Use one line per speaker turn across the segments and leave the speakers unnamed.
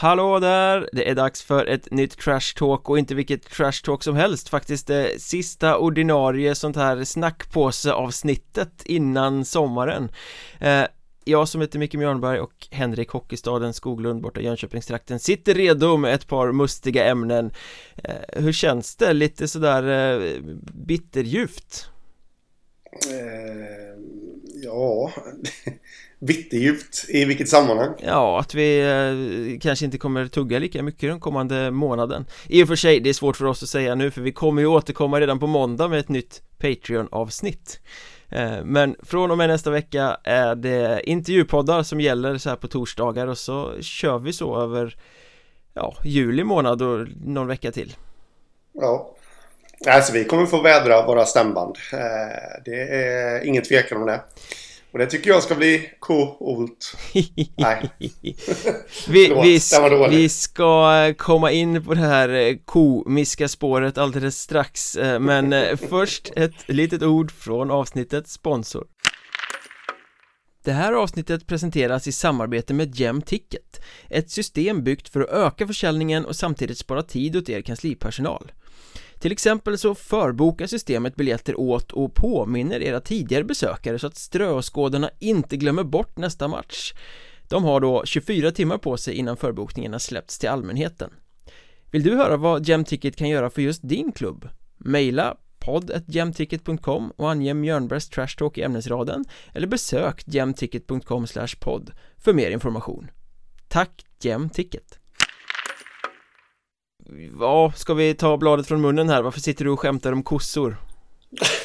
Hallå där! Det är dags för ett nytt Trash Talk och inte vilket Trash Talk som helst faktiskt det sista ordinarie sånt här snackpåseavsnittet innan sommaren eh, Jag som heter Micke Mjörnberg och Henrik Hockeystaden Skoglund borta i Jönköpingstrakten sitter redo med ett par mustiga ämnen eh, Hur känns det? Lite sådär eh, bitterljuvt?
Eh, ja, bitterljuvt i vilket sammanhang?
Ja, att vi eh, kanske inte kommer tugga lika mycket den kommande månaden. I och för sig, det är svårt för oss att säga nu för vi kommer ju återkomma redan på måndag med ett nytt Patreon-avsnitt. Eh, Men från och med nästa vecka är det intervjupoddar som gäller så här på torsdagar och så kör vi så över Ja, juli månad och någon vecka till.
Ja. Alltså vi kommer få vädra våra stämband. Eh, Det är ingen tvekan om det och det tycker jag ska bli coolt. Nej.
vi, vi, vi, ska komma in på det här eh, komiska spåret alldeles strax eh, Men eh, först ett litet ord från avsnittets sponsor det här avsnittet presenteras i samarbete med Gem Ticket Ett system byggt för att öka försäljningen och samtidigt spara tid åt er kanslipersonal till exempel så förbokar systemet biljetter åt och påminner era tidigare besökare så att ströskådarna inte glömmer bort nästa match De har då 24 timmar på sig innan förbokningarna släppts till allmänheten Vill du höra vad Gemticket kan göra för just din klubb? Maila podd.gemticket.com och ange Mjörnbergs Trash Talk i ämnesraden eller besök gemticket.com podd för mer information Tack Gemticket! Ja, ska vi ta bladet från munnen här? Varför sitter du och skämtar om kossor?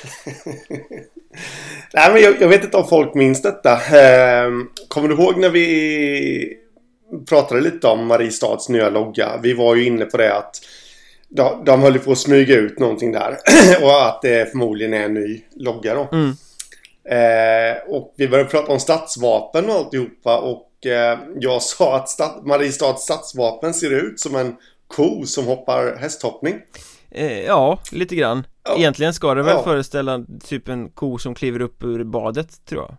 Nej, men jag, jag, vet inte om folk minns detta. Eh, kommer du ihåg när vi pratade lite om Mariestads nya logga? Vi var ju inne på det att de, de höll på att smyga ut någonting där. och att det förmodligen är en ny logga då. Mm. Eh, och vi började prata om stadsvapen och alltihopa. Och eh, jag sa att stat Mariestads stadsvapen ser ut som en ko som hoppar hästhoppning?
Eh, ja, lite grann ja. Egentligen ska det väl ja. föreställa typ en ko som kliver upp ur badet, tror jag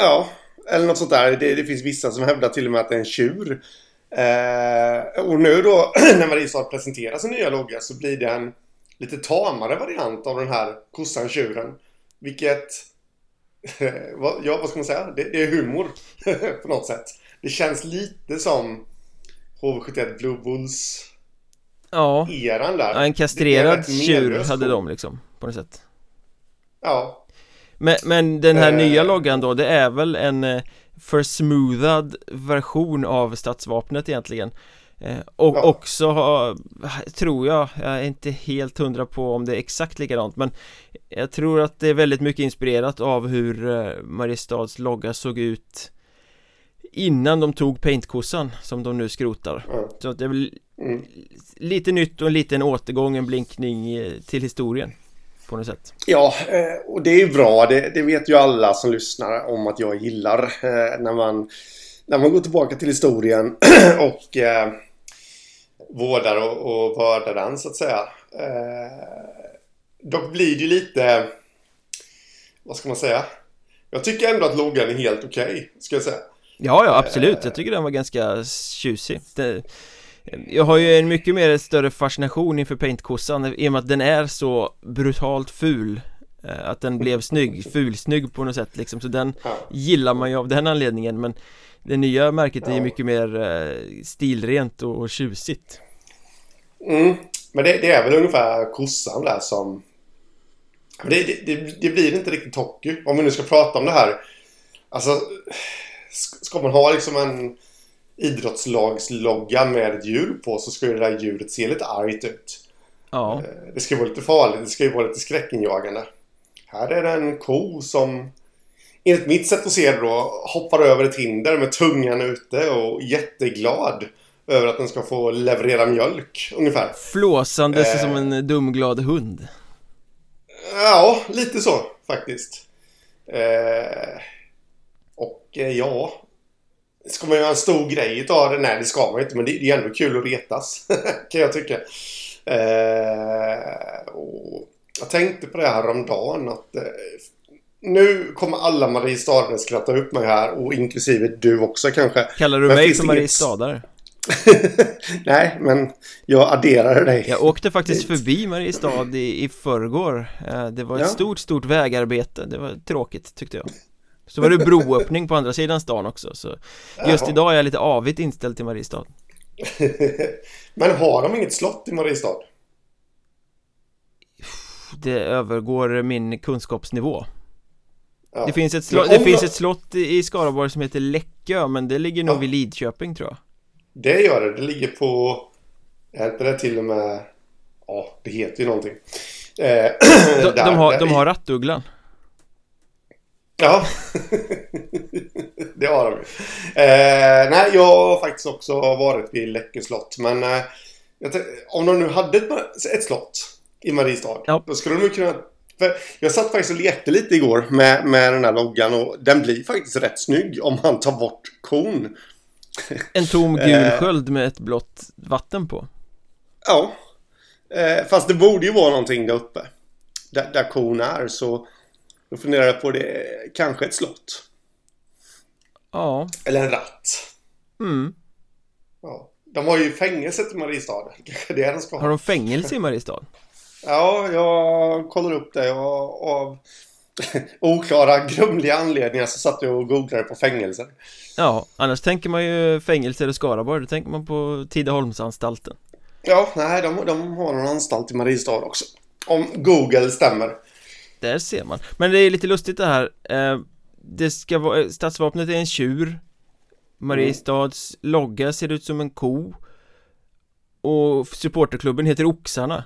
Ja, eller något sånt där Det, det finns vissa som hävdar till och med att det är en tjur eh, Och nu då, när Mariestad presenterar sin nya logga så blir det en lite tamare variant av den här kossan tjuren Vilket Ja, vad ska man säga? Det, det är humor på något sätt Det känns lite som HV71 Blue Bulls
Ja,
eran där.
ja en kastrerad tjur hade de liksom på något sätt
Ja
Men, men den här eh. nya loggan då, det är väl en eh, försmoothad version av stadsvapnet egentligen eh, Och ja. också tror jag, jag är inte helt hundra på om det är exakt likadant men Jag tror att det är väldigt mycket inspirerat av hur eh, Mariestads logga såg ut Innan de tog paintkossan som de nu skrotar mm. Så det är väl mm. lite nytt och en liten återgång, en blinkning eh, till historien På något sätt
Ja, eh, och det är bra, det, det vet ju alla som lyssnar om att jag gillar eh, När man, när man går tillbaka till historien och eh, vårdar och, och vördar den så att säga Dock blir det ju lite Vad ska man säga? Jag tycker ändå att loggan är helt okej, okay, ska jag säga
Ja, ja absolut, jag tycker den var ganska tjusig. Det, Jag har ju en mycket mer större fascination inför paintkossan i och med att den är så brutalt ful eh, Att den blev snygg, fulsnygg på något sätt liksom, så den gillar man ju av den anledningen men Det nya märket är ju mycket mer eh, stilrent och tjusigt.
Mm, men det, det, är väl ungefär kossan där som det, det, det, blir inte riktigt hockey om vi nu ska prata om det här. Alltså ska man ha liksom en idrottslagslogga med ett djur på så ska ju det där djuret se lite argt ut.
Ja.
Eh, det ska vara lite farligt. Det ska ju vara lite skräckinjagande. Här är det en ko som enligt mitt sätt att se det då hoppar över ett hinder med tungan ute och jätteglad över att den ska få leverera mjölk ungefär.
Flåsande eh. som en dumglad hund.
Ja, lite så faktiskt. Eh. Och eh, ja, ska man göra en stor grej utav det? Nej, det ska man inte. Men det, är ändå kul att retas. kan jag tycka. Eh, och jag tänkte på det här om dagen att eh, nu kommer alla Mariestadare skratta upp mig här och inklusive du också kanske.
Kallar du
Men
mig för Mariestadare?
Nej, men jag adderade dig.
Jag åkte faktiskt förbi Mariestad i, i förrgår. Det var ett ja. stort, stort vägarbete. Det var tråkigt tyckte jag. Så var det broöppning på andra sidan stan också. Så just Jaha. idag är jag lite avigt inställd till Mariestad.
men har de inget slott i Mariestad?
Det övergår min kunskapsnivå. Ja. Det, finns ett, slott, det finns ett slott i Skaraborg som heter Läckö men det ligger nog ja. vid Lidköping tror jag
Det gör det, det ligger på Är det till och med Ja, det heter ju någonting
eh, de, där, de, har, de har rattugglan
Ja Det har de eh, Nej, jag har faktiskt också varit vid Läckö slott men eh, Om de nu hade ett, ett slott i Mariestad ja. Då skulle de ju kunna jag satt faktiskt och lekte lite igår med, med den här loggan och den blir faktiskt rätt snygg om man tar bort kon.
En tom gul eh. sköld med ett blått vatten på.
Ja. Eh, fast det borde ju vara någonting där uppe. Där, där kon är så då funderar jag på det, kanske ett slott.
Ja.
Eller en ratt.
Mm.
Ja. De har ju fängelset i Mariestad. Kanske det de ska
ha. Har de fängelse i Mariestad?
Ja, jag kollar upp det och av oklara, grumliga anledningar så satt jag och googlade på fängelser.
Ja, annars tänker man ju fängelser i Skaraborg, då tänker man på Tidaholmsanstalten.
Ja, nej, de, de har en anstalt i Mariestad också. Om Google stämmer.
Där ser man. Men det är lite lustigt det här. Eh, det ska vara, stadsvapnet är en tjur. Mariestads mm. logga ser ut som en ko. Och supporterklubben heter Oxarna.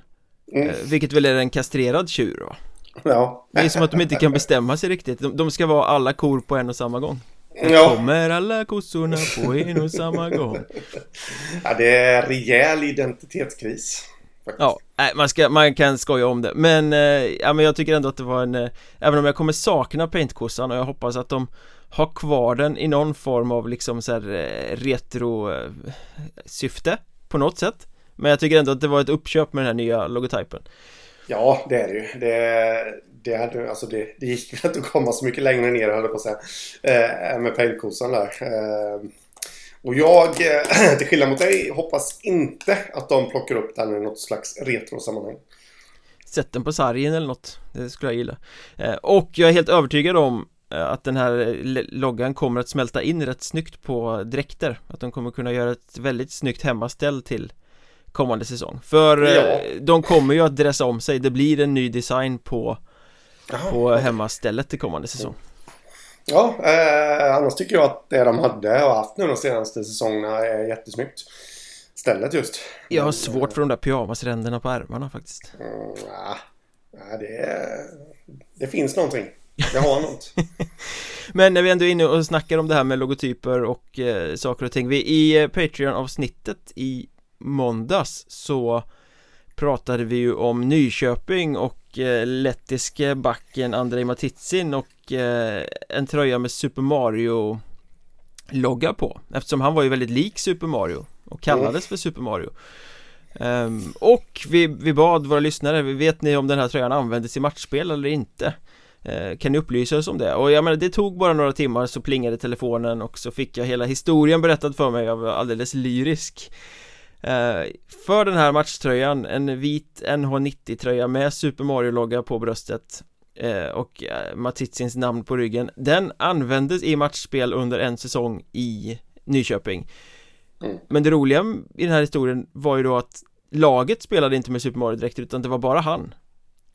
Mm. Eh, vilket väl är en kastrerad tjur va?
Ja
Det är som att de inte kan bestämma sig riktigt de, de ska vara alla kor på en och samma gång ja. kommer alla kossorna på en och samma gång
Ja det är rejäl identitetskris
faktiskt. Ja, nej, man, ska, man kan skoja om det Men, eh, ja men jag tycker ändå att det var en eh, Även om jag kommer sakna paintkossan och jag hoppas att de har kvar den i någon form av liksom så här eh, retro syfte på något sätt men jag tycker ändå att det var ett uppköp med den här nya logotypen
Ja, det är det ju. Det, det, hade, alltså det, det gick inte att komma så mycket längre ner, höll jag på att säga. Med paintkossan där. Och jag, eh, till skillnad mot dig, hoppas inte att de plockar upp den i något slags retrosammanhang.
Sätt den på sargen eller något, det skulle jag gilla. Eh, och jag är helt övertygad om eh, att den här loggan kommer att smälta in rätt snyggt på dräkter Att de kommer kunna göra ett väldigt snyggt hemmaställ till kommande säsong För ja. De kommer ju att dressa om sig, det blir en ny design på Aha, På hemmastället till kommande säsong
Ja, eh, annars tycker jag att det de hade och haft nu de senaste säsongerna är jättesnyggt. Stället just.
Jag har svårt för de där pyjamasränderna på ärmarna faktiskt.
Mm, ja, det, det finns någonting. Jag har något.
Men när vi ändå är inne och snackar om det här med logotyper och eh, saker och ting. Vi, I eh, Patreon-avsnittet i måndags så pratade vi ju om Nyköping och eh, lettiske backen Andrei Matitsin och eh, en tröja med Super Mario logga på eftersom han var ju väldigt lik Super Mario och kallades för Super Mario um, och vi, vi bad våra lyssnare, vet ni om den här tröjan användes i matchspel eller inte? Uh, kan ni upplysa oss om det? Och jag menar det tog bara några timmar så plingade telefonen och så fick jag hela historien berättad för mig, jag var alldeles lyrisk för den här matchtröjan, en vit NH90 tröja med Super Mario-logga på bröstet eh, och eh, Matitsins namn på ryggen Den användes i matchspel under en säsong i Nyköping. Mm. Men det roliga i den här historien var ju då att laget spelade inte med Super Mario direkt utan det var bara han.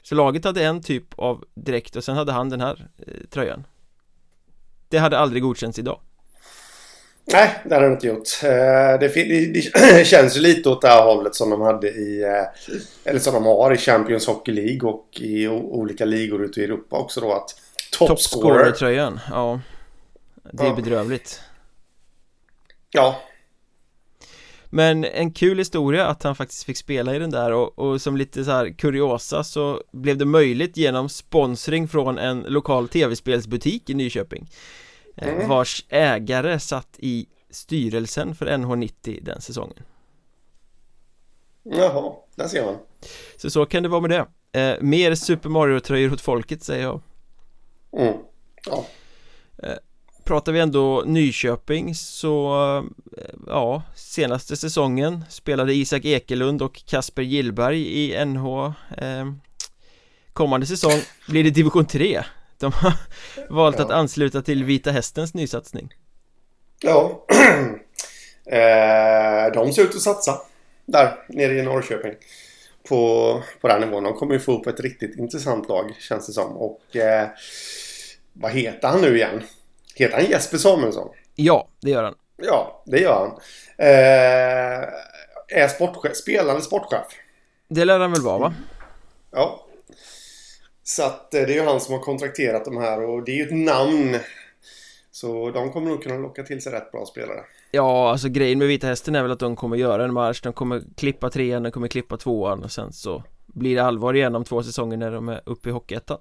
Så laget hade en typ av dräkt och sen hade han den här eh, tröjan. Det hade aldrig godkänts idag
Nej, det hade de inte gjort. Eh, det, det, det, känns ju lite åt det här hållet som de hade i... Eh, eller som de har i Champions Hockey League och i olika ligor ute i Europa också då att
Topscorer tröjan ja Det är ja. bedrövligt
Ja
Men en kul historia att han faktiskt fick spela i den där och, och som lite så här kuriosa så blev det möjligt genom sponsring från en lokal tv-spelsbutik i Nyköping mm. Vars ägare satt i styrelsen för NH90 den säsongen.
Jaha, där ser man.
Så så kan det vara med det. Eh, Mer Super Mario-tröjor åt folket säger jag.
Mm. Ja.
Eh, pratar vi ändå Nyköping så ja, senaste säsongen spelade Isak Ekelund och Kasper Gillberg i NH eh, Kommande säsong blir det division 3 De har valt ja. att ansluta till Vita Hästens nysatsning.
Ja. Eh, De ser ut att satsa Där nere i Norrköping. På, på den nivån. De kommer ju få upp ett riktigt intressant lag känns det som. Och eh, Vad heter han nu igen? Heter han Jesper Samuelsson?
Ja, det gör han.
Ja, det gör han. Eh, Är sportchef, spelande sportchef.
Det lär han väl vara va?
Ja så att eh, det är ju han som har kontrakterat de här och det är ju ett namn. Så de kommer nog kunna locka till sig rätt bra spelare.
Ja, alltså grejen med Vita Hästen är väl att de kommer göra en marsch. De kommer klippa trean, de kommer klippa tvåan och sen så blir det allvar igen om två säsonger när de är uppe i Hockeyettan.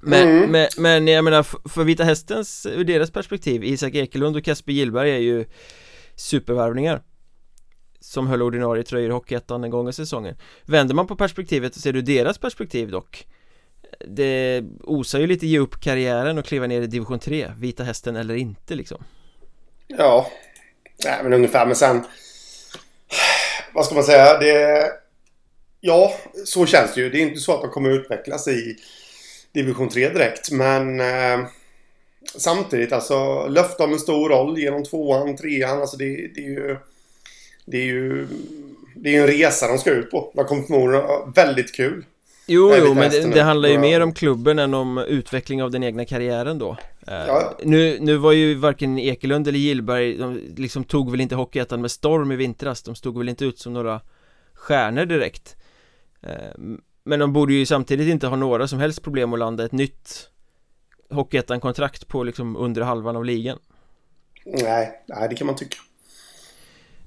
Men, mm. men, men jag menar för Vita Hästens, ur deras perspektiv, Isak Ekelund och Kasper Gillberg är ju supervärvningar som höll ordinarie tröjor i Hockeyettan en gång i säsongen Vänder man på perspektivet så ser du deras perspektiv dock det osar ju lite ge upp karriären och kliva ner i division 3 Vita hästen eller inte liksom.
Ja. Nej men ungefär men sen Vad ska man säga? Det Ja så känns det ju. Det är inte så att de kommer utvecklas i Division 3 direkt men eh, Samtidigt alltså löfte om en stor roll genom tvåan, trean alltså det, det är ju Det är ju Det är ju en resa de ska ut på. De kommer förmodligen ha väldigt kul.
Jo, jo, men det, det, handlar ju mer om klubben än om utveckling av den egna karriären då. Ja. nu, nu var ju varken Ekelund eller Gillberg, de liksom tog väl inte Hockeyettan med storm i vintras. De stod väl inte ut som några stjärnor direkt. Eh, Men de borde ju samtidigt inte ha några som helst problem att landa ett nytt Hockeyettan-kontrakt på liksom under halvan av ligan.
Nej, nej det kan man tycka.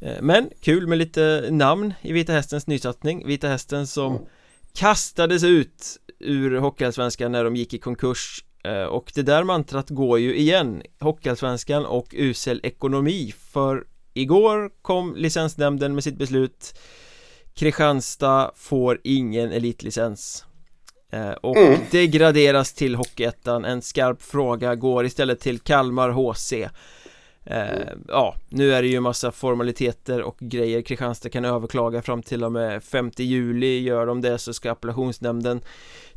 Eh, Men kul med lite namn i Vita Hästens nysatsning. Vita Hästen som mm kastades ut ur Hockeyallsvenskan när de gick i konkurs eh, och det där mantrat går ju igen. Hockeyallsvenskan och usel ekonomi för igår kom licensnämnden med sitt beslut. Kristianstad får ingen elitlicens eh, och mm. det graderas till Hockeyettan. En skarp fråga går istället till Kalmar HC Eh, ja, nu är det ju massa formaliteter och grejer Kristianstad kan överklaga fram till och med 5 juli. Gör de det så ska appellationsnämnden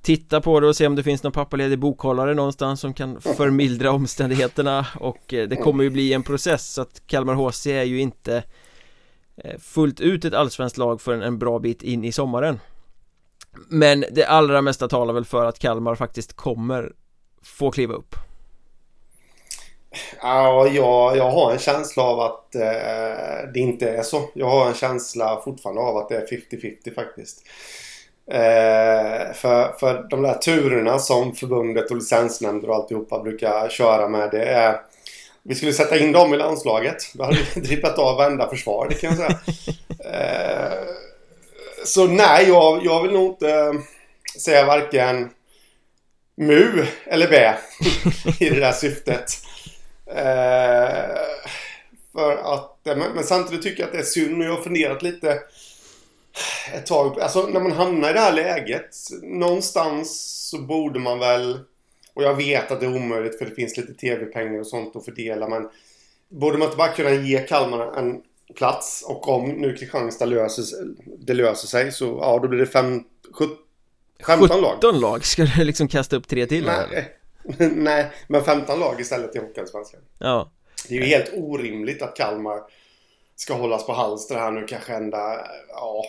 Titta på det och se om det finns någon pappaledig bokhållare någonstans som kan förmildra omständigheterna. Och eh, det kommer ju bli en process så att Kalmar HC är ju inte eh, fullt ut ett allsvenskt lag förrän en bra bit in i sommaren. Men det allra mesta talar väl för att Kalmar faktiskt kommer få kliva upp.
Ja, jag, jag har en känsla av att eh, det inte är så. Jag har en känsla fortfarande av att det är 50-50 faktiskt. Eh, för, för de där turerna som förbundet och licensnämnder och alltihopa brukar köra med det är vi skulle sätta in dem i landslaget. Då hade vi drippat av varenda försvar, det kan jag säga. Eh, så nej, jag, jag vill nog inte eh, säga varken mu eller bä i det där syftet. Eh, för att, eh, men, men, samtidigt tycker jag att det är synd och jag har funderat lite ett tag. Alltså när man hamnar i det här läget. Någonstans så borde man väl, och jag vet att det är omöjligt för det finns lite tv-pengar och sånt att fördela. Men borde man inte bara kunna ge Kalmar en plats och om nu Kristianstad löser, det löser sig så ja då blir det fem, 15 lag
17 lag? Ska du liksom kasta upp tre till?
Nej? Nej, men 15 lag istället i Hockeyallsvenskan.
Ja.
Det är ju helt orimligt att Kalmar ska hållas på halster här nu kanske ända, ja,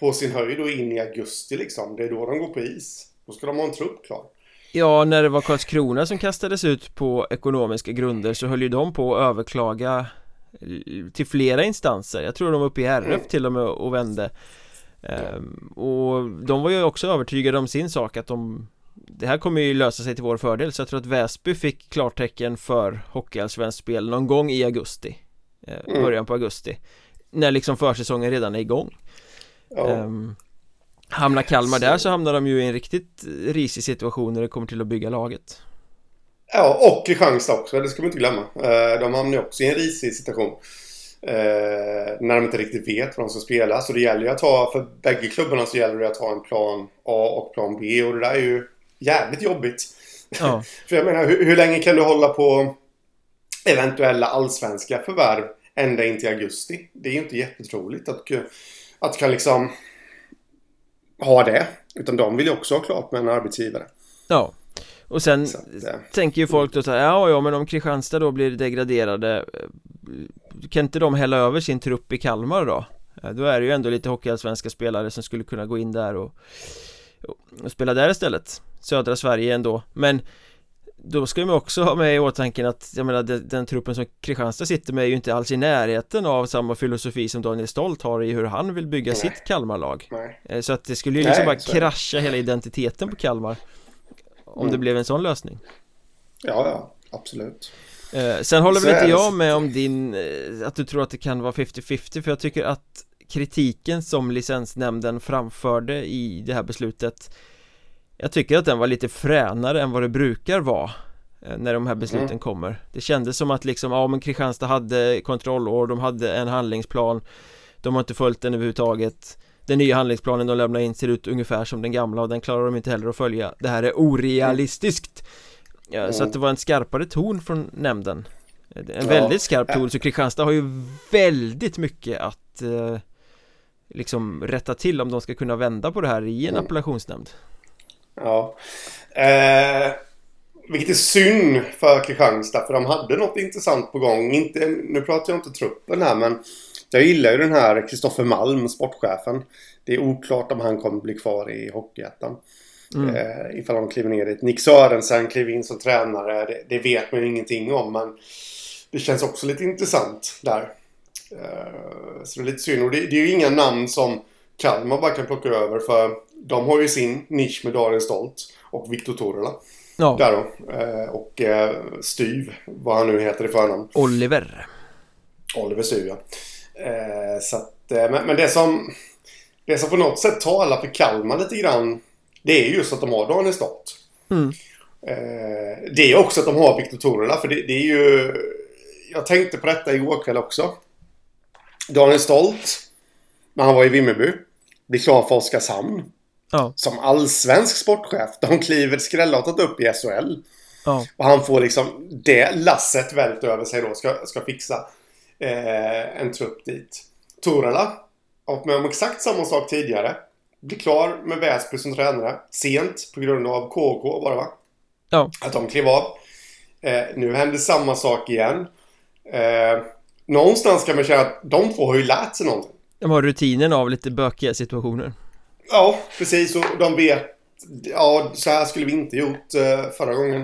på sin höjd och in i augusti liksom. Det är då de går på is. Då ska de ha en trupp klar.
Ja, när det var Karlskrona som kastades ut på ekonomiska grunder så höll ju de på att överklaga till flera instanser. Jag tror de var uppe i RF mm. till och med och vände. Um, och de var ju också övertygade om sin sak att de det här kommer ju lösa sig till vår fördel så jag tror att Väsby fick klartecken för Hockeyallsvenskt spel någon gång i augusti. Eh, mm. Början på augusti. När liksom försäsongen redan är igång. Ja. um, Hamnar Kalmar så. där så hamnar de ju i en riktigt risig situation när det kommer till att bygga laget.
Ja, och Kristianstad också, det ska man inte glömma. Eh, De hamnar ju också i en risig situation. Eh, När de inte riktigt vet vad de ska spela. Så det gäller ju att ha, för bägge klubbarna så gäller det att ha en plan A och plan B. Och det där är ju jävligt jobbigt. Ja. För jag menar, hur, hur, länge kan du hålla på eventuella allsvenska förvärv ända in till augusti. Det är ju inte jättetroligt att, att kan liksom ha det. Utan de vill ju också ha klart med en arbetsgivare.
Ja. Och sen att, äh. tänker ju folk då så här, ja ja men om Kristianstad då blir degraderade eh, Kan inte de hälla över sin trupp i Kalmar då? Då är det ju ändå lite hockeyallsvenska spelare som skulle kunna gå in där och, och spela där istället Södra Sverige ändå Men då ska man också ha med i åtanke att jag menar den, den, truppen som Kristianstad sitter med är ju inte alls i närheten av samma filosofi som Daniel Stolt har i hur han vill bygga Nej. sitt Kalmarlag Nej. Eh, så att det skulle ju liksom Nej, bara krascha hela identiteten på Kalmar Om mm. det blev en sån lösning
Ja, ja, absolut
eh, Sen håller väl inte jag med om din eh, Att du tror att det kan vara 50-50 för jag tycker att kritiken som licensnämnden framförde i det här beslutet jag tycker att den var lite fränare än vad det brukar vara eh, När de här besluten mm. kommer Det kändes som att liksom, ja men Kristianstad hade kontrollår, de hade en handlingsplan De har inte följt den överhuvudtaget Den nya handlingsplanen de lämnar in ser ut ungefär som den gamla och den klarar de inte heller att följa Det här är orealistiskt ja, mm. Så att det var en skarpare ton från nämnden En ja. väldigt skarp ton, så Kristianstad har ju väldigt mycket att eh, Liksom rätta till om de ska kunna vända på det här i en mm. appellationsnämnd
Ja. Eh, vilket är synd för Kristianstad för de hade något intressant på gång. Inte, nu pratar jag inte truppen här men jag gillar ju den här Kristoffer Malm, sportchefen. Det är oklart om han kommer bli kvar i Hockeyettan. Mm. Eh, ifall de kliver ner dit. Nick Sörensen kliver in som tränare. Det, det, vet man ju ingenting om men det känns också lite intressant där. Eh, så det är lite synd. Och det, det är ju inga namn som Kalmar bara kan plocka över för de har ju sin nisch med Daniel Stolt och Viktor Torela. Ja. Där då. Eh, och eh, Styv, vad han nu heter i förnamn.
Oliver.
Oliver Styv, ja. Eh, så att, men, men det som... Det som på något sätt talar för Kalmar lite grann. Det är just att de har Daniel Stolt. Mm. Det är också att de har Viktor Torela. För det, det är ju... Jag tänkte på detta igår kväll också. Daniel Stolt. När han var i Vimmerby. Blir klar för Oskarshamn. Ja. Som allsvensk sportchef. De kliver skrällartat upp i SHL. Ja. Och han får liksom det lasset vält över sig då. Ska, ska fixa eh, en trupp dit. Torala har varit med om exakt samma sak tidigare. Blir klar med Väsby som tränare. Sent på grund av KK bara va? Ja. Att de klev av. Eh, nu händer samma sak igen. Eh, någonstans kan man känna att de två har ju lärt sig någonting.
De har rutinen av lite bökiga situationer.
Ja, precis. Och de vet... Ja, så här skulle vi inte gjort uh, förra gången.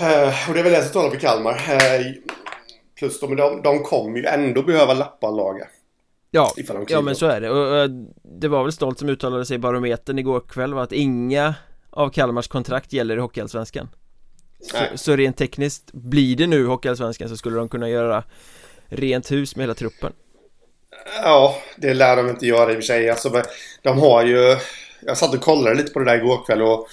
Uh, och det är väl det som talar för Kalmar. Uh, plus de, de, de kommer ju ändå behöva lappa laget.
Ja, ja men så är det. Och, det var väl Stolt som uttalade sig i Barometern igår kväll var att inga av Kalmars kontrakt gäller i Hockeyallsvenskan. Så, så rent tekniskt blir det nu Hockeyallsvenskan så skulle de kunna göra rent hus med hela truppen.
Ja, det lär de inte göra i och för sig. Alltså, de har ju... Jag satt och kollade lite på det där igår kväll och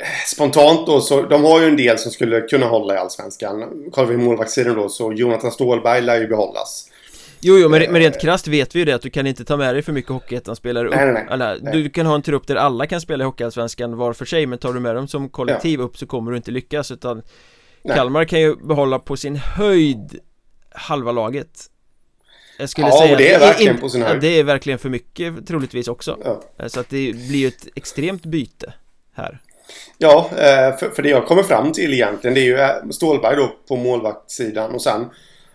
eh, spontant då så de har ju en del som skulle kunna hålla i Allsvenskan. Kollar vi målvaktssidan då så Jonathan Stålberg lär ju behållas.
Jo, jo, men, men rent krasst vet vi ju det att du kan inte ta med dig för mycket Hockeyettan-spelare upp nej, nej, nej, nej. Du kan ha en trupp där alla kan spela i Hockeyallsvenskan var för sig Men tar du med dem som kollektiv ja. upp så kommer du inte lyckas utan Kalmar kan ju behålla på sin höjd halva laget jag skulle ja, säga
det är verkligen in, på sin höjd.
Det är verkligen för mycket troligtvis också. Ja. Eh, så att det blir ju ett extremt byte här.
Ja, eh, för, för det jag kommer fram till egentligen det är ju eh, Stålberg då på målvaktssidan och sen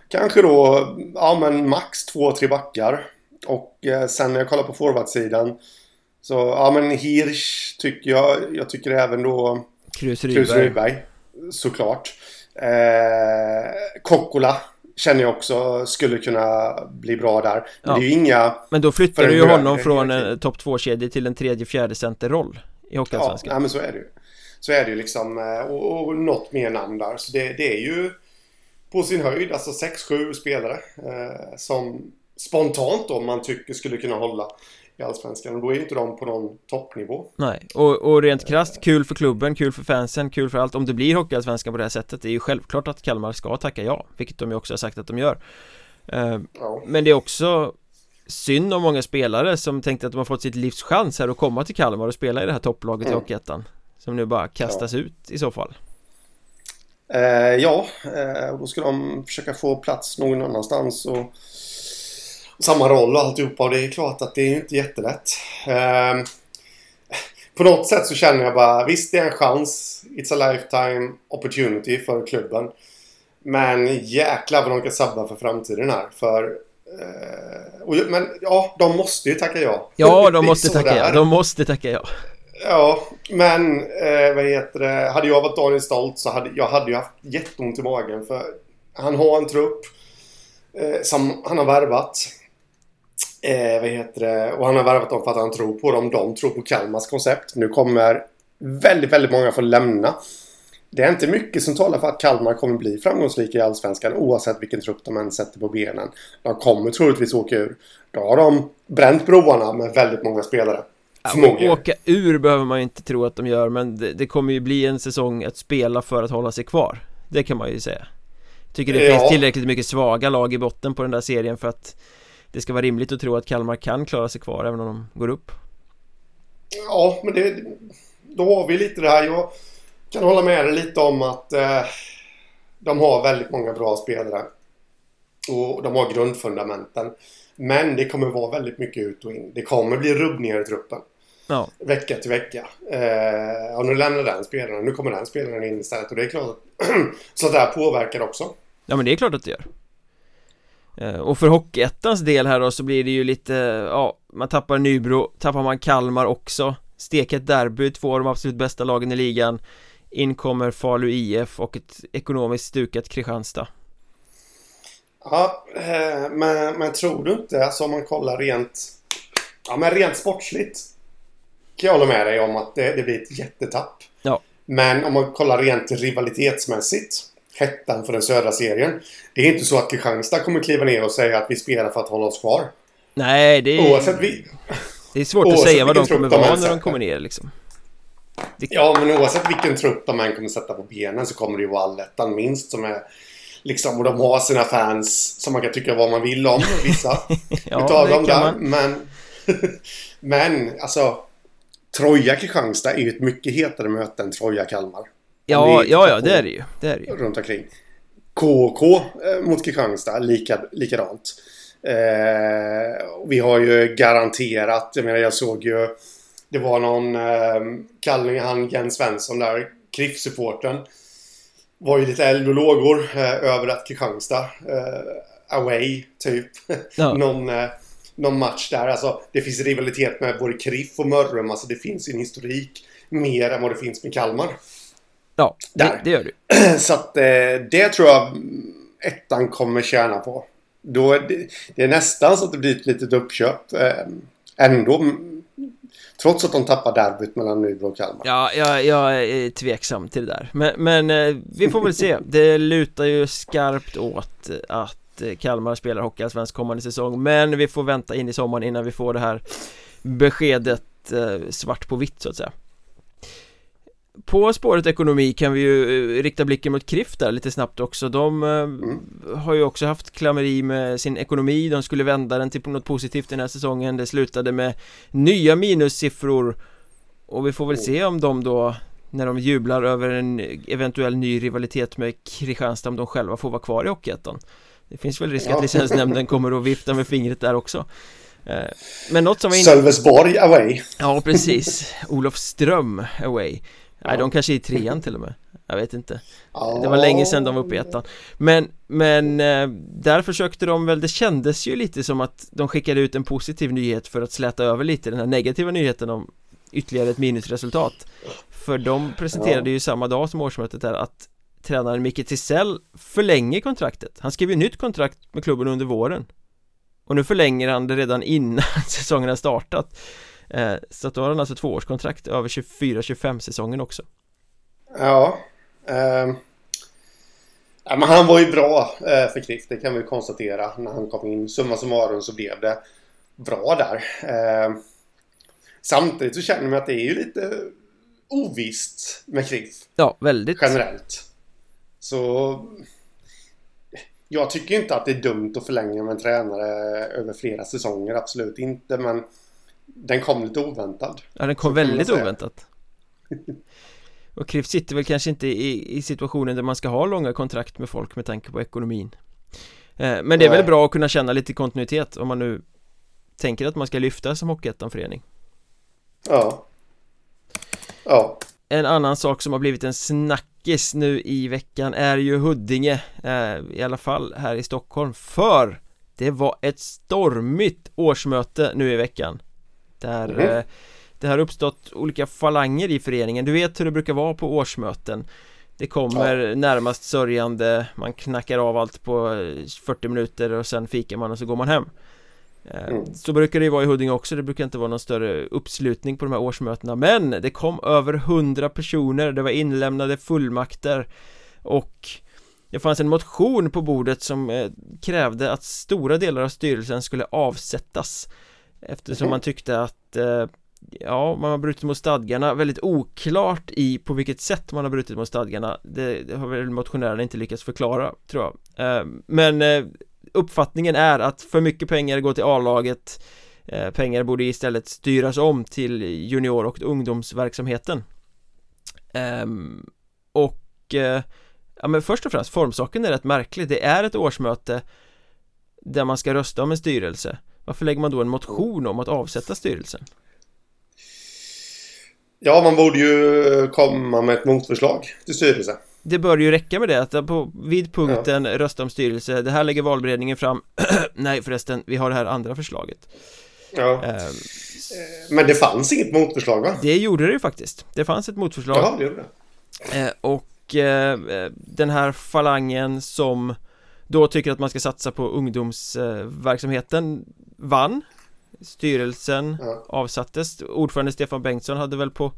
kanske då, ja men max två, tre backar. Och sen när jag kollar på forwardsidan så, ja men Hirsch tycker jag, jag tycker även då
Krus Rydberg. Krus Rydberg
såklart. Eh, Kokkola Känner jag också skulle kunna bli bra där. Men ja. det är ju inga
Men då flyttar du ju honom från en topp 2-kedja till en tredje fjärde centerroll I Hockeyallsvenskan.
Ja, men så är det ju. Så är det ju liksom eh, och, och något mer namn där. Så det, det är ju På sin höjd alltså 6-7 spelare eh, Som spontant då man tycker skulle kunna hålla i Allsvenskan och då är inte de på någon toppnivå
Nej, och, och rent krasst kul för klubben, kul för fansen, kul för allt Om det blir Hockeyallsvenskan på det här sättet Det är ju självklart att Kalmar ska tacka ja Vilket de ju också har sagt att de gör uh, ja. Men det är också synd om många spelare som tänkte att de har fått sitt livs chans här att komma till Kalmar och spela i det här topplaget mm. i Hockeyettan Som nu bara kastas ja. ut i så fall
Eh, ja, eh, då ska de försöka få plats någon annanstans och samma roll och alltihopa och det är klart att det är inte jättelätt. Eh, på något sätt så känner jag bara visst det är en chans. It's a lifetime opportunity för klubben. Men jäklar vad de kan sabba för framtiden här. För Eh, och, men ja, de måste ju tacka ja.
Ja, de måste tacka ja. De måste tacka ja.
Ja, men eh, vad heter det? Hade jag varit Daniel Stolt så hade jag hade ju haft jätteont i magen. För han har en trupp eh, som han har värvat. Eh, vad heter det? Och han har värvat dem för att han tror på dem. De tror på Kalmars koncept. Nu kommer väldigt, väldigt många få lämna. Det är inte mycket som talar för att Kalmar kommer bli framgångsrika i Allsvenskan oavsett vilken trupp de än sätter på benen. De kommer troligtvis åka ur. Då har de bränt broarna med väldigt många spelare.
Ja, åka ur behöver man ju inte tro att de gör men det, det, kommer ju bli en säsong att spela för att hålla sig kvar Det kan man ju säga Tycker det ja. finns tillräckligt mycket svaga lag i botten på den där serien för att Det ska vara rimligt att tro att Kalmar kan klara sig kvar även om de går upp
Ja men det Då har vi lite det här jag kan hålla med dig lite om att eh, de har väldigt många bra spelare. Och de har grundfundamenten. Men det kommer vara väldigt mycket ut och in. Det kommer bli rubbningar i truppen. Ja. Vecka till vecka. Eh, och nu lämnar den spelaren. Nu kommer den spelaren in istället. Och det är klart att så det här påverkar också.
Ja men det är klart att det gör. Eh, och för Hockeyettans del här då så blir det ju lite, ja, man tappar Nybro, tappar man Kalmar också. Steket derby, två av de absolut bästa lagen i ligan. In kommer Falu IF och ett ekonomiskt stukat Kristianstad.
Ja, eh, men, men tror du inte, alltså om man kollar rent Ja men rent sportsligt Kan jag hålla med dig om att det, det blir ett jättetapp.
Ja.
Men om man kollar rent rivalitetsmässigt Hettan för den södra serien Det är inte så att Kristianstad kommer kliva ner och säga att vi spelar för att hålla oss kvar
Nej, det är... Oavsett vi... Det är svårt att säga vad de kommer vara när de kommer ner liksom
det... Ja, men oavsett vilken trupp de än kommer sätta på benen så kommer det ju vara allettan minst som är Liksom, och de har sina fans som man kan tycka vad man vill om, vissa ja, utav dem där. Man. Men, men alltså Troja-Kristianstad är ju ett mycket hetare möte än Troja-Kalmar.
Ja, ja, ja, det är det ju. Det är det ju.
Runt omkring. KK eh, mot Kristianstad, lika, likadant. Eh, vi har ju garanterat, jag menar jag såg ju det var någon eh, kallning, han Jens Svensson där, KRIF-supporten. Var ju lite eld och lågor eh, över att Kristianstad eh, away, typ. Ja. någon, eh, någon match där. Alltså, det finns rivalitet med både KRIF och Mörrum. Alltså, det finns en historik mer än vad det finns med Kalmar.
Ja, det, det gör
det. Så att eh, det tror jag ettan kommer tjäna på. Då, det, det är nästan så att det blir ett litet uppköp. Eh, ändå Trots att de tappar derbyt mellan Nybro och Kalmar
Ja, jag, jag är tveksam till det där Men, men eh, vi får väl se Det lutar ju skarpt åt att Kalmar spelar Hockeyallsvensk kommande säsong Men vi får vänta in i sommaren innan vi får det här beskedet svart på vitt så att säga på spåret ekonomi kan vi ju rikta blicken mot Krift där lite snabbt också. De mm. har ju också haft klammeri med sin ekonomi. De skulle vända den till något positivt den här säsongen. Det slutade med nya minussiffror. Och vi får väl se om de då När de jublar över en eventuell ny rivalitet med Kristianstad Om de själva får vara kvar i Hockeyettan. Det finns väl risk att licensnämnden kommer att vifta med fingret där också. Eh, men något som var
in... Sölvesborg away.
Ja precis. Olof Ström away Nej, de kanske är i trean till och med. Jag vet inte. Det var länge sedan de var uppe i ettan. Men, men eh, där försökte de väl, det kändes ju lite som att de skickade ut en positiv nyhet för att släta över lite den här negativa nyheten om ytterligare ett minusresultat. För de presenterade ju samma dag som årsmötet där att tränaren Micke Tisell förlänger kontraktet. Han skrev ju nytt kontrakt med klubben under våren. Och nu förlänger han det redan innan säsongen har startat så att då har han alltså tvåårskontrakt över 24-25 säsongen också.
Ja eh, men han var ju bra eh, för Kliff, det kan vi konstatera. När han kom in Summa summarum så blev det bra där. Eh, Samtidigt så känner man att det är ju lite ovisst med Kliff
Ja, väldigt.
Generellt. Så jag tycker inte att det är dumt att förlänga med en tränare över flera säsonger, absolut inte men den kom lite oväntad.
Ja den kom väldigt oväntat. Och Kriff sitter väl kanske inte i, i situationen där man ska ha långa kontrakt med folk med tanke på ekonomin. Eh, Men det är väl bra att kunna känna lite kontinuitet om man nu tänker att man ska lyfta som Hockeyettan-förening.
Ja. Ja.
En annan sak som har blivit en snackis nu i veckan är ju Huddinge eh, I alla fall här i Stockholm. För det var ett stormigt årsmöte nu i veckan Där mm det har uppstått olika falanger i föreningen. Du vet hur det brukar vara på årsmöten. Det kommer ja. närmast sörjande Man knackar av allt på 40 minuter och sen fikar man och så går man hem. Eh, mm. Så brukar det ju vara i Huddinge också, det brukar inte vara någon större uppslutning på de här årsmötena. Men det kom över 100 personer, det var inlämnade fullmakter. Och det fanns en motion på bordet som eh, krävde att stora delar av styrelsen skulle avsättas Eftersom man tyckte att eh, Ja, man har brutit mot stadgarna Väldigt oklart i på vilket sätt man har brutit mot stadgarna. Det, det har väl motionärerna inte lyckats förklara, tror jag. Eh, men eh, uppfattningen är att för mycket pengar går till A-laget. Eh, Pengar borde istället styras om till junior och ungdomsverksamheten. Ehm, och eh, Ja men först och främst formsaken är rätt märklig. Det är ett årsmöte Där man ska rösta om en styrelse. Varför lägger man då en motion om att avsätta styrelsen?
Ja, man borde ju komma med ett motförslag till styrelsen.
Det bör ju räcka med det att på, vid punkten ja. rösta om styrelse. Det här lägger valberedningen fram. Nej förresten, vi har det här andra förslaget.
Ja. Um, Men det fanns inget motförslag va?
Det gjorde det ju faktiskt. Det fanns ett motförslag.
Ja, det gjorde
det. Eh, Och eh, den här falangen som då tycker att man ska satsa på ungdomsverksamheten. Vann. Styrelsen ja. avsattes. Ordförande Stefan Bengtsson hade väl på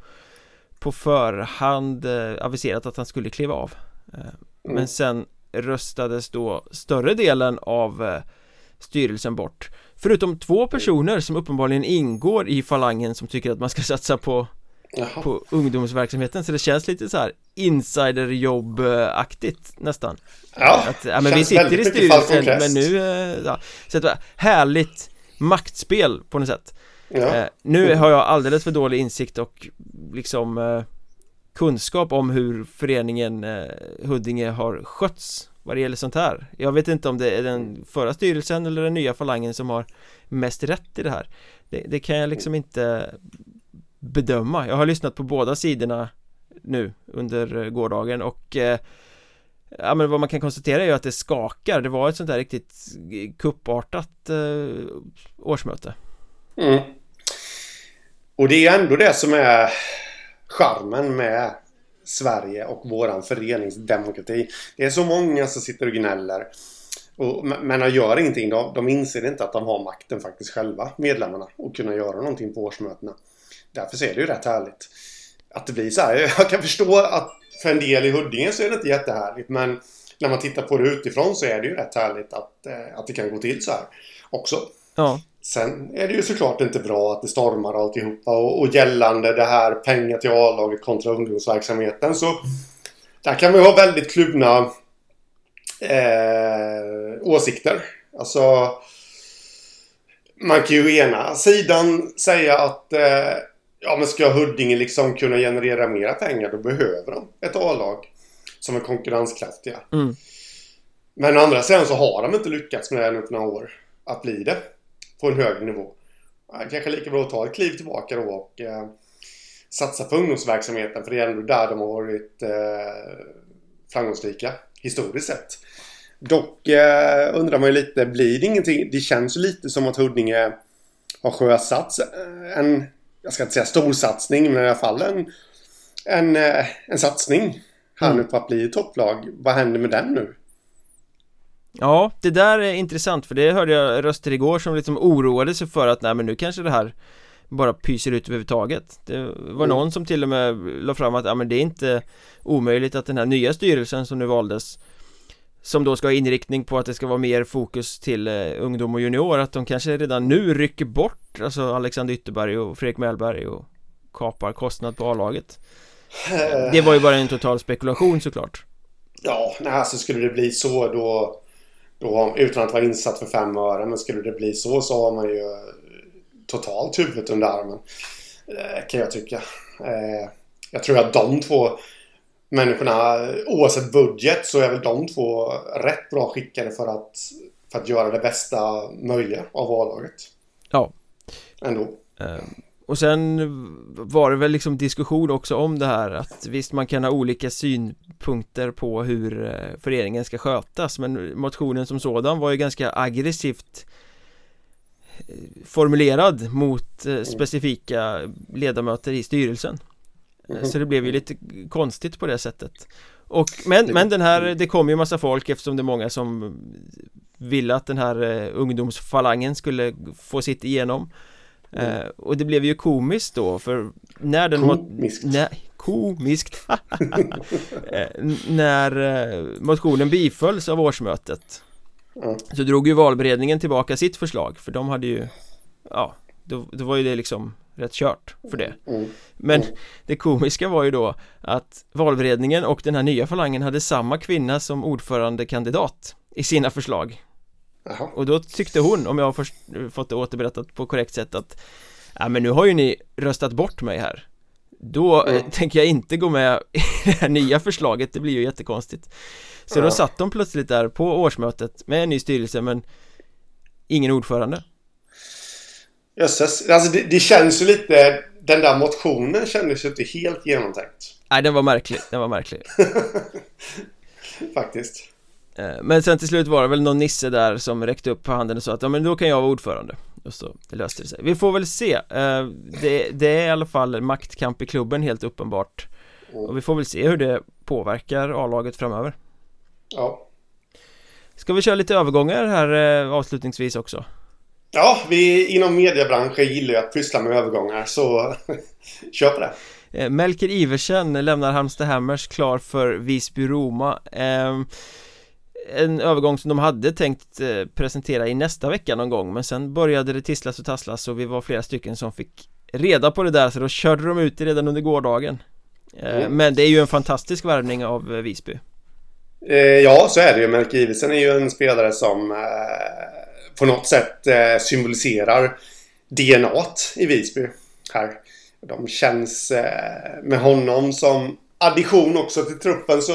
på förhand eh, aviserat att han skulle kliva av. Eh, mm. Men sen röstades då större delen av eh, styrelsen bort. Förutom två personer som uppenbarligen ingår i falangen som tycker att man ska satsa på Jaha. på ungdomsverksamheten så det känns lite så här insiderjobb-aktigt nästan.
Ja,
att, ja men vi sitter i styrelsen men nu, ja, så att, härligt maktspel på något sätt. Ja. Eh, nu har jag alldeles för dålig insikt och liksom eh, kunskap om hur föreningen eh, Huddinge har skötts vad det gäller sånt här. Jag vet inte om det är den förra styrelsen eller den nya falangen som har mest rätt i det här. Det, det kan jag liksom inte bedöma Jag har lyssnat på båda sidorna nu under eh, gårdagen och eh, Ja men vad man kan konstatera är ju att det skakar Det var ett sånt där riktigt eh, kuppartat eh, årsmöte
Mm. Och det är ändå det som är charmen med Sverige och våran föreningsdemokrati. Det är så många som sitter och gnäller. Och, men gör ingenting. De, de inser inte att de har makten faktiskt själva, medlemmarna, och kunna göra någonting på årsmötena. Därför är det ju rätt härligt. Att det blir så här. Jag kan förstå att för en del i Huddinge så är det inte jättehärligt. Men när man tittar på det utifrån så är det ju rätt härligt att, eh, att det kan gå till så här också.
Ja.
Sen är det ju såklart inte bra att det stormar alltihopa och, och gällande det här pengar till A-laget kontra ungdomsverksamheten så där kan vi ha väldigt kluvna eh, åsikter. Alltså man kan ju ena sidan säga att eh, ja men ska Huddinge liksom kunna generera mera pengar då behöver de ett A-lag som är konkurrenskraftiga.
Mm.
Men å andra sidan så har de inte lyckats med det nu på några år att bli det på en hög nivå. Kanske lika bra att ta ett kliv tillbaka då och eh, satsa på ungdomsverksamheten för det är ändå där de har varit eh, framgångsrika historiskt sett. Dock eh, undrar man ju lite, blir det ingenting? Det känns ju lite som att Huddinge har sjösatt eh, en, jag ska inte säga storsatsning, men i alla fall en, en, eh, en satsning här mm. nu på att bli topplag. Vad händer med den nu?
Ja, det där är intressant för det hörde jag röster igår som liksom oroade sig för att nej men nu kanske det här bara pyser ut överhuvudtaget Det var mm. någon som till och med la fram att ja men det är inte omöjligt att den här nya styrelsen som nu valdes som då ska ha inriktning på att det ska vara mer fokus till eh, ungdom och junior att de kanske redan nu rycker bort alltså Alexander Ytterberg och Fredrik Mellberg och kapar kostnad på A-laget Det var ju bara en total spekulation såklart
Ja, nej alltså skulle det bli så då då, utan att vara insatt för fem öre. Men skulle det bli så så har man ju totalt huvudet under armen. Eh, kan jag tycka. Eh, jag tror att de två människorna, oavsett budget, så är väl de två rätt bra skickade för att, för att göra det bästa möjliga av A-laget.
Ja.
Ändå.
Uh, och sen var det väl liksom diskussion också om det här att visst man kan ha olika synpunkter på hur eh, föreningen ska skötas men motionen som sådan var ju ganska aggressivt eh, formulerad mot mm. specifika ledamöter i styrelsen mm. Så det blev ju lite konstigt på det sättet och, men, men den här, det kom ju massa folk eftersom det är många som ville att den här ungdomsfalangen skulle få sitt igenom Mm. Eh, och det blev ju komiskt då för när den
Komiskt?
Nej, komiskt eh, När eh, motionen bifölls av årsmötet mm. Så drog ju valberedningen tillbaka sitt förslag för de hade ju Ja, då, då var ju det liksom rätt kört för det mm. Men det komiska var ju då att valberedningen och den här nya falangen hade samma kvinna som ordförandekandidat i sina förslag Aha. Och då tyckte hon, om jag har först, fått det återberättat på korrekt sätt att Ja men nu har ju ni röstat bort mig här. Då mm. tänker jag inte gå med i det här nya förslaget, det blir ju jättekonstigt. Så ja. då satt de plötsligt där på årsmötet med en ny styrelse men Ingen ordförande.
Jösses, alltså det, det känns ju lite Den där motionen kändes ju inte helt genomtänkt.
Nej den var märklig, den var märklig.
Faktiskt.
Eh, men sen till slut var det väl någon nisse där som räckte upp handen och sa att ja men då kan jag vara ordförande. Och så löste det sig. Vi får väl se. Eh, det, det är i alla fall maktkamp i klubben helt uppenbart. Och vi får väl se hur det påverkar A-laget framöver.
Ja.
Ska vi köra lite övergångar här eh, avslutningsvis också?
Ja, vi inom mediebranschen gillar ju att pyssla med övergångar så kör på det
Melker Iversen lämnar Halmstad Hammers klar för Visby-Roma en övergång som de hade tänkt eh, presentera i nästa vecka någon gång men sen började det tisslas och tasslas och vi var flera stycken som fick reda på det där så då körde de ut det redan under gårdagen eh, mm. Men det är ju en fantastisk värvning av eh, Visby
Ja, så är det ju. Melke Iversen är ju en spelare som på något sätt symboliserar DNA i Visby här. De känns med honom som addition också till truppen så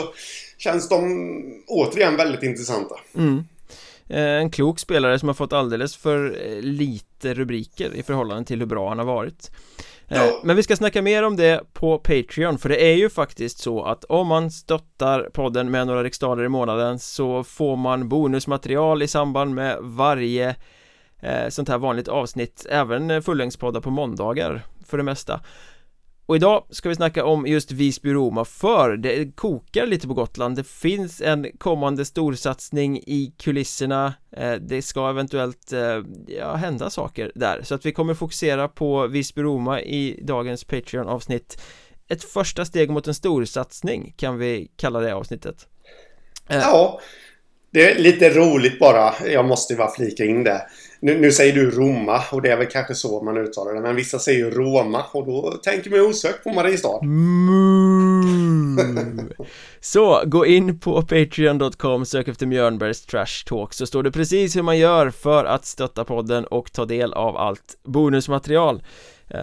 känns de återigen väldigt intressanta.
Mm. Eh, en klok spelare som har fått alldeles för eh, lite rubriker i förhållande till hur bra han har varit eh, ja. Men vi ska snacka mer om det på Patreon för det är ju faktiskt så att om man stöttar podden med några riksdaler i månaden så får man bonusmaterial i samband med varje sånt här vanligt avsnitt även fullängdspoddar på måndagar för det mesta och idag ska vi snacka om just Visby-Roma för det kokar lite på Gotland. Det finns en kommande storsatsning i kulisserna. Eh, det ska eventuellt eh, ja, hända saker där. Så att vi kommer fokusera på Visby-Roma i dagens Patreon-avsnitt. Ett första steg mot en storsatsning kan vi kalla det avsnittet.
Eh, ja det är lite roligt bara Jag måste bara flika in det nu, nu, säger du Roma och det är väl kanske så man uttalar det. Men vissa säger ju Roma och då tänker man osökt på Mariestad.
Mm. så, gå in på Patreon.com, sök efter Mjörnbergs Trash Talk så står det precis hur man gör för att stötta podden och ta del av allt bonusmaterial. Eh,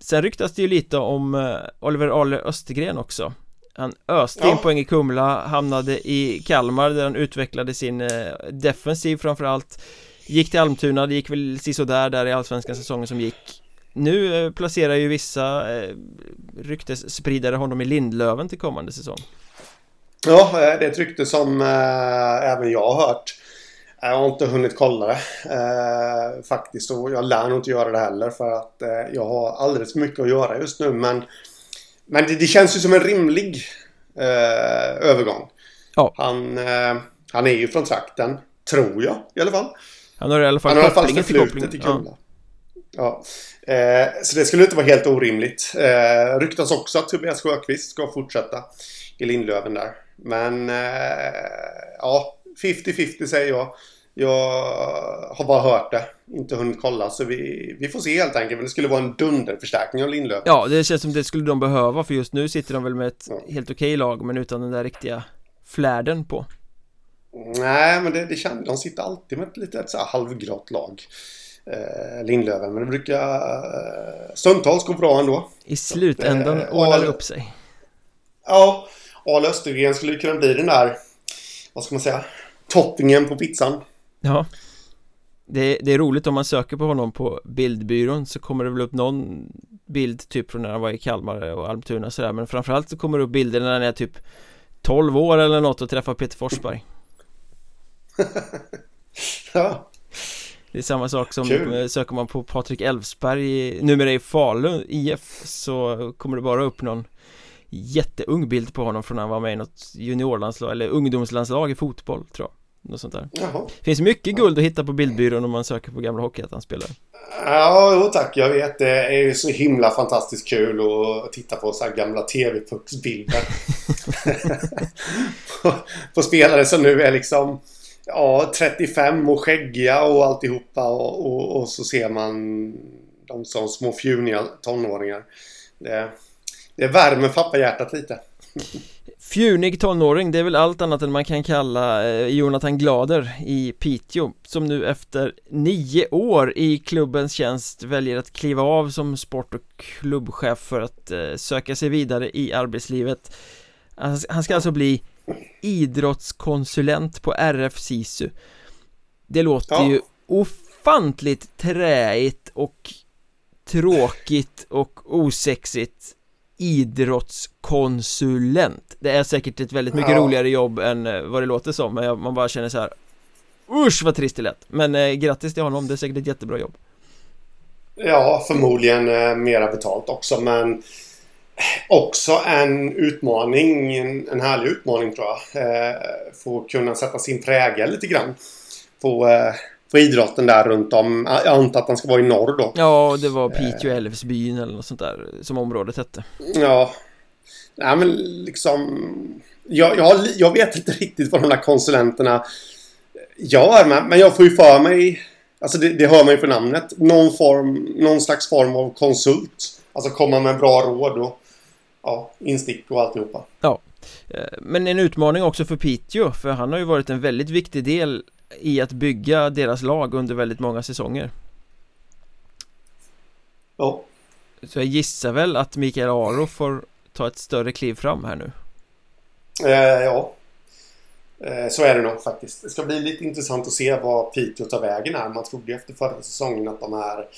sen ryktas det ju lite om eh, Oliver Ale Östergren också. Han öste ja. in poäng i Kumla, hamnade i Kalmar där han utvecklade sin eh, defensiv framförallt. Gick till Almtuna, det gick väl sisådär där i allsvenska säsongen som gick. Nu eh, placerar ju vissa eh, ryktesspridare honom i Lindlöven till kommande säsong.
Ja, det är ett rykte som eh, även jag har hört. Jag har inte hunnit kolla det eh, faktiskt. Och jag lär nog inte göra det heller för att eh, jag har alldeles för mycket att göra just nu. Men Men det, det känns ju som en rimlig eh, övergång
ja.
Han, han är ju från trakten, tror jag i alla fall
han har i alla fall Han har i alla fall förflutet
i Kumla. Ja. ja. Eh, så det skulle inte vara helt orimligt. Eh, ryktas också att Tobias Sjöqvist ska fortsätta i Lindlöven där. Men eh, ja, 50-50 säger jag. Jag har bara hört det, inte hunnit kolla så vi, vi får se helt enkelt. Men det skulle vara en dunderförstärkning av Lindlöven.
Ja, det känns som det skulle de behöva för just nu sitter de väl med ett ja. helt okej lag men utan den där riktiga flärden på.
Nej, men det, det känns, de sitter alltid med ett så här halvgrått lag. Eh, Lindlöven, men det brukar eh, stundtals gå bra ändå.
I slutändan eh, ordnar det upp sig.
Ja, Al Östergren skulle kunna bli den där, vad ska man säga, toppingen på pizzan.
Ja. Det, det, är roligt om man söker på honom på bildbyrån så kommer det väl upp någon bild typ från när han var i Kalmar och Almtuna sådär men framförallt så kommer det upp bilder när han är typ 12 år eller något och träffar Peter Forsberg
Ja
Det är samma sak som Kul. Eh, söker man på Patrik Elfsberg numera i Falun IF så kommer det bara upp någon jätteung bild på honom från när han var med i något juniorlandslag eller ungdomslandslag i fotboll tror jag något sånt där Jaha. Finns mycket guld att hitta på bildbyrån om man söker på gamla hockeyettan-spelare
Ja, jo tack. Jag vet. Det är ju så himla fantastiskt kul att titta på så här gamla TV-pucksbilder. på, på spelare som nu är liksom ja, 35 och skäggiga och alltihopa. Och, och, och så ser man dem som små fjuniga tonåringar. Det, det värmer pappahjärtat lite.
Fjunig tonåring, det är väl allt annat än man kan kalla eh, Jonathan Glader i Piteå Som nu efter nio år i klubbens tjänst väljer att kliva av som sport och klubbchef för att eh, söka sig vidare i arbetslivet. Han ska alltså bli idrottskonsulent på RF SISU. Det låter ja. ju ofantligt träigt och tråkigt och osexigt idrottskonsulent. Det är säkert ett väldigt mycket ja. roligare jobb än eh, vad det låter som Men man bara känner så här Usch vad trist det lät. Men eh, grattis till honom, det är säkert ett jättebra jobb.
Ja, förmodligen eh, mera betalt också men Också en utmaning, en, en härlig utmaning tror jag eh, Få kunna sätta sin prägel lite grann På eh, på idrotten där runt om. Jag antar att han ska vara i norr då.
Ja, det var Piteå Älvsbyn eller något sånt där som området hette.
Ja. Nej, men liksom... Jag, jag, jag vet inte riktigt vad de där konsulenterna gör, men, jag får ju för mig... Alltså det, det hör man ju på namnet. Någon form, någon slags form av konsult. Alltså komma med bra råd och ja, instick och alltihopa.
Ja. Eh, men en utmaning också för Piteå, för han har ju varit en väldigt viktig del i att bygga deras lag under väldigt många säsonger.
Ja.
Så jag gissar väl att Mikael Aro får ta ett större kliv fram här nu.
Eh, Ja. Eh, Så är det nog faktiskt. Det ska bli lite intressant att se vad Piteå tar vägen här. Man trodde efter förra säsongen att de är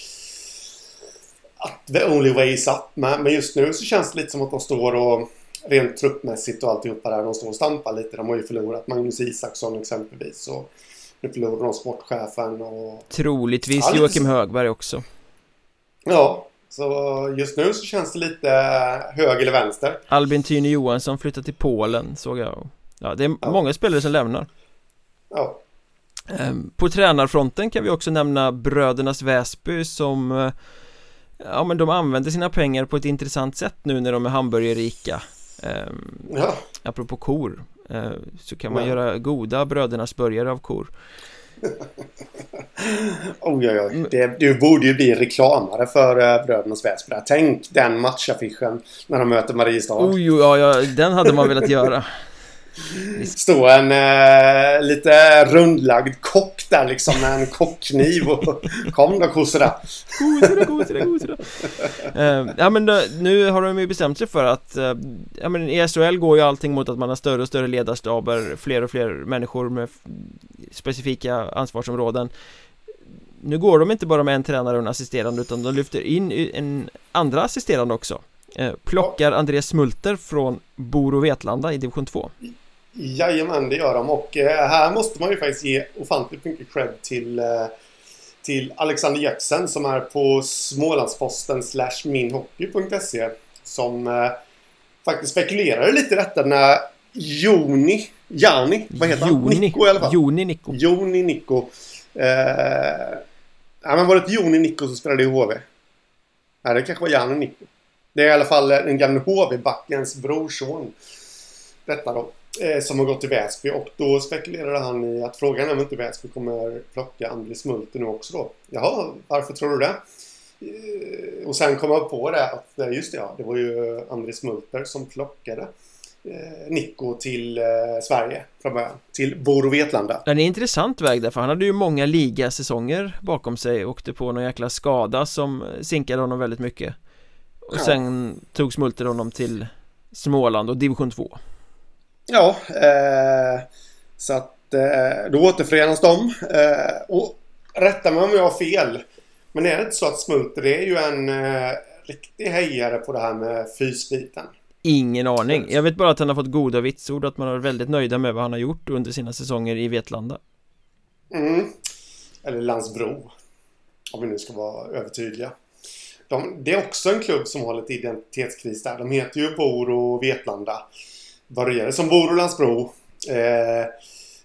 att the only way is up. Men, men just nu så känns det lite som att de står och rent truppmässigt och alltihopa där de står och stampar lite. De har ju förlorat Magnus Isaksson exempelvis och nu förlorade de sportchefen och...
Troligtvis ja, Joakim Högberg också.
Ja, så just nu så känns det lite höger eller vänster.
Albin Tyne Johansson flyttar till Polen såg jag. Ja, det är ja. många spelare som lämnar.
Ja.
Ehm, på tränarfronten kan vi också nämna Brödernas Väsby som eh, Ja men de använder sina pengar på ett intressant sätt nu när de är hamburgerrika ehm, Ja Apropå kor så kan man göra goda brödernas burgare av kor
Oj, oj, oj. Mm. Det, du borde ju bli reklamare för uh, Brödernas Väsby. Tänk den matchaffischen när de möter Mariestad.
Oj, ja, ja, den hade man velat göra.
Stå en eh, lite rundlagd kock där liksom med en kockkniv och kom då kossorna.
Kossorna, kossorna, kossorna. uh, ja men nu har de ju bestämt sig för att uh, Ja men i SHL går ju allting mot att man har större och större ledarstaber Fler och fler människor med specifika ansvarsområden. Nu går de inte bara med en tränare och en assisterande utan de lyfter in en andra assisterande också. Uh, Plockar Andreas Smulter från Boro Vetlanda i division 2
Jajamän, det gör de. Och eh, här måste man ju faktiskt ge ofantligt mycket cred till, eh, till Alexander Jackson som är på Smålandsposten slash minhockey.se som eh, faktiskt spekulerade lite i detta när Joni, Jani, vad heter
Joni.
han? Nico i alla fall.
Joni Nico.
Joni Nico. Eh, ja, men var det Joni Nico som spelade i HV? Nej, det kanske var Jani Nico. Det är i alla fall den gamle HV-backens brorson. Detta då som har gått till Väsby och då spekulerade han i att frågan är om inte Väsby kommer plocka Andres Multi nu också då. Jaha, varför tror du det? Eh, och sen kom jag på det att just det, ja, det var ju Andres Multer som plockade eh, Nico till eh, Sverige från början. Till Boro Vetlanda.
Det är en intressant väg där för han hade ju många ligasäsonger bakom sig. Åkte på någon jäkla skada som sinkade honom väldigt mycket. Och ja. sen tog Smulter honom till Småland och division 2.
Ja, eh, så att eh, då återförenas de. Eh, och rätta mig om jag har fel. Men är det inte så att Smulter är ju en eh, riktig hejare på det här med fysbiten?
Ingen aning. Jag vet bara att han har fått goda vitsord att man är väldigt nöjda med vad han har gjort under sina säsonger i Vetlanda.
Mm. Eller Landsbro. Om vi nu ska vara övertydliga. De, det är också en klubb som har lite identitetskris där. De heter ju Boro och Vetlanda. Började som Boro Landsbro. Eh,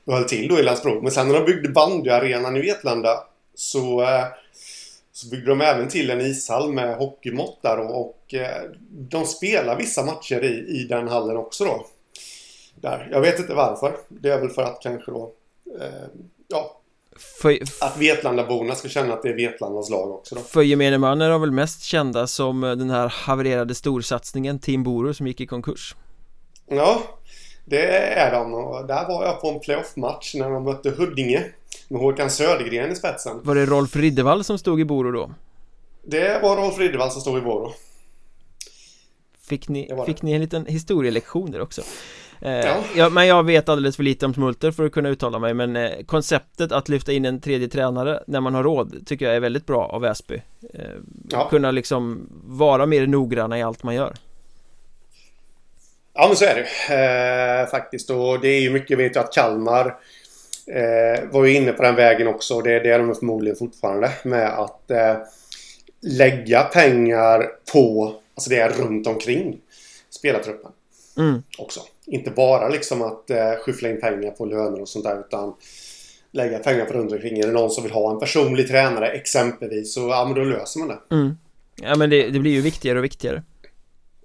och höll till då i Landsbro. Men sen när de byggde bandyarenan i Vetlanda så, eh, så byggde de även till en ishall med hockeymått där och, och eh, de spelar vissa matcher i, i den hallen också då. Där. Jag vet inte varför. Det är väl för att kanske då eh, ja, för, att Vetlandaborna ska känna att det är Vetlandas lag också då.
För gemene man är de väl mest kända som den här havererade storsatsningen Team Boro som gick i konkurs.
Ja, det är de och där var jag på en playoff-match när de mötte Huddinge med Håkan Södergren i spetsen.
Var det Rolf Riddevall som stod i Boro då?
Det var Rolf Riddevall som stod i Boro.
Fick ni, fick ni en liten historielektion där också? Eh, ja. ja. men jag vet alldeles för lite om Smulter för att kunna uttala mig men eh, konceptet att lyfta in en tredje tränare när man har råd tycker jag är väldigt bra av Väsby eh, ja. Kunna liksom vara mer noggranna i allt man gör
Ja men så är det eh, faktiskt och det är ju mycket, vet jag att Kalmar eh, var ju inne på den vägen också och det, det är de förmodligen fortfarande med att eh, lägga pengar på, alltså det är runt omkring spelartruppen. Mm. Också. Inte bara liksom att eh, skyffla in pengar på löner och sånt där utan lägga pengar på runt omkring. Är det någon som vill ha en personlig tränare exempelvis så ja men då löser man det.
Mm. Ja men det, det blir ju viktigare och viktigare.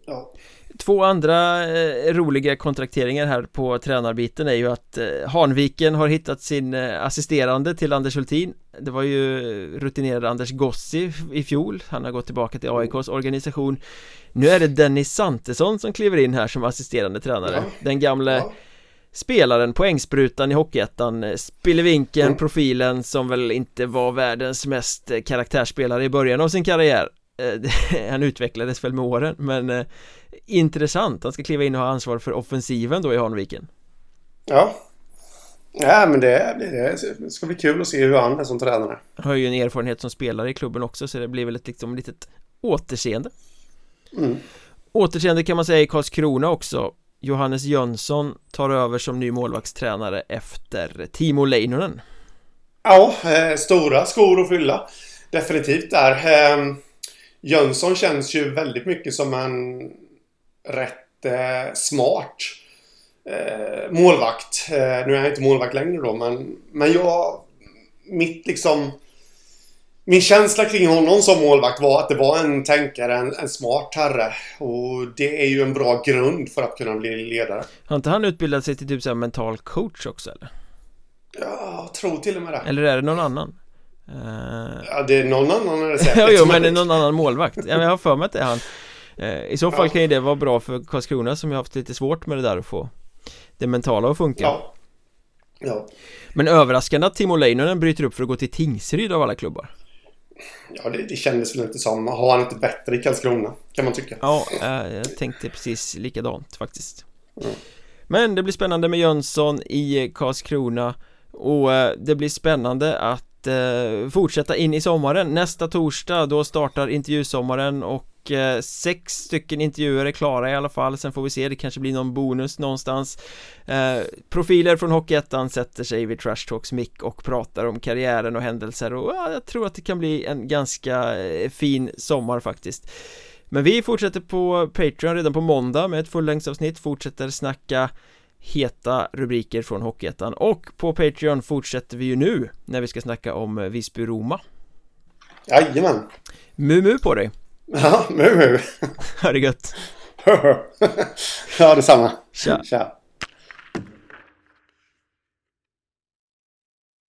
Ja. Två andra eh, roliga kontrakteringar här på tränarbiten är ju att eh, Hanviken har hittat sin eh, assisterande till Anders Hultin Det var ju rutinerade Anders Gossi i fjol Han har gått tillbaka till AIKs organisation Nu är det Dennis Santesson som kliver in här som assisterande tränare ja. Den gamle ja. spelaren, poängsprutan i Hockeyettan eh, Spillevinken, mm. profilen som väl inte var världens mest eh, karaktärsspelare i början av sin karriär Han utvecklades väl med åren men intressant, han ska kliva in och ha ansvar för offensiven då i Hanviken.
Ja. Ja men det, det ska bli kul att se hur han är som tränare.
Han har ju en erfarenhet som spelare i klubben också så det blir väl ett liksom litet återseende. Mm. Återseende kan man säga i Karlskrona också. Johannes Jönsson tar över som ny målvaktstränare efter Timo Leinonen.
Ja, eh, stora skor att fylla. Definitivt där. Eh, Jönsson känns ju väldigt mycket som en rätt eh, smart eh, målvakt. Eh, nu är han inte målvakt längre då, men, men jag... Mitt liksom... Min känsla kring honom som målvakt var att det var en tänkare, en, en smart herre. Och det är ju en bra grund för att kunna bli ledare.
Har inte han utbildat sig till typ så mental coach också eller?
Ja, jag tror till och med det.
Eller är det någon annan?
Uh... Ja, det är någon annan är det säkert.
jo, men det är någon annan målvakt. Jag har för mig att det är han. Eh, I så fall ja. kan ju det vara bra för Karlskrona som har haft lite svårt med det där att få det mentala att funka ja. ja. Men överraskande att Timo Leinonen bryter upp för att gå till Tingsryd av alla klubbar
Ja, det, det kändes väl inte som. Har han inte bättre i Karlskrona? Kan man tycka.
Ja, eh, jag tänkte precis likadant faktiskt. Mm. Men det blir spännande med Jönsson i Karlskrona och eh, det blir spännande att Eh, fortsätta in i sommaren. Nästa torsdag då startar intervjusommaren och eh, sex stycken intervjuer är klara i alla fall. Sen får vi se, det kanske blir någon bonus någonstans. Eh, Profiler från Hockeyettan sätter sig vid Trash Talks mick och pratar om karriären och händelser och ja, jag tror att det kan bli en ganska eh, fin sommar faktiskt. Men vi fortsätter på Patreon redan på måndag med ett fullängdsavsnitt Fortsätter snacka heta rubriker från Hockeyettan och på Patreon fortsätter vi ju nu när vi ska snacka om Visby-Roma
Jajamän
Mumu på dig
Ja, mu mu.
Ha det gött.
ja, detsamma.
Tja. Tja.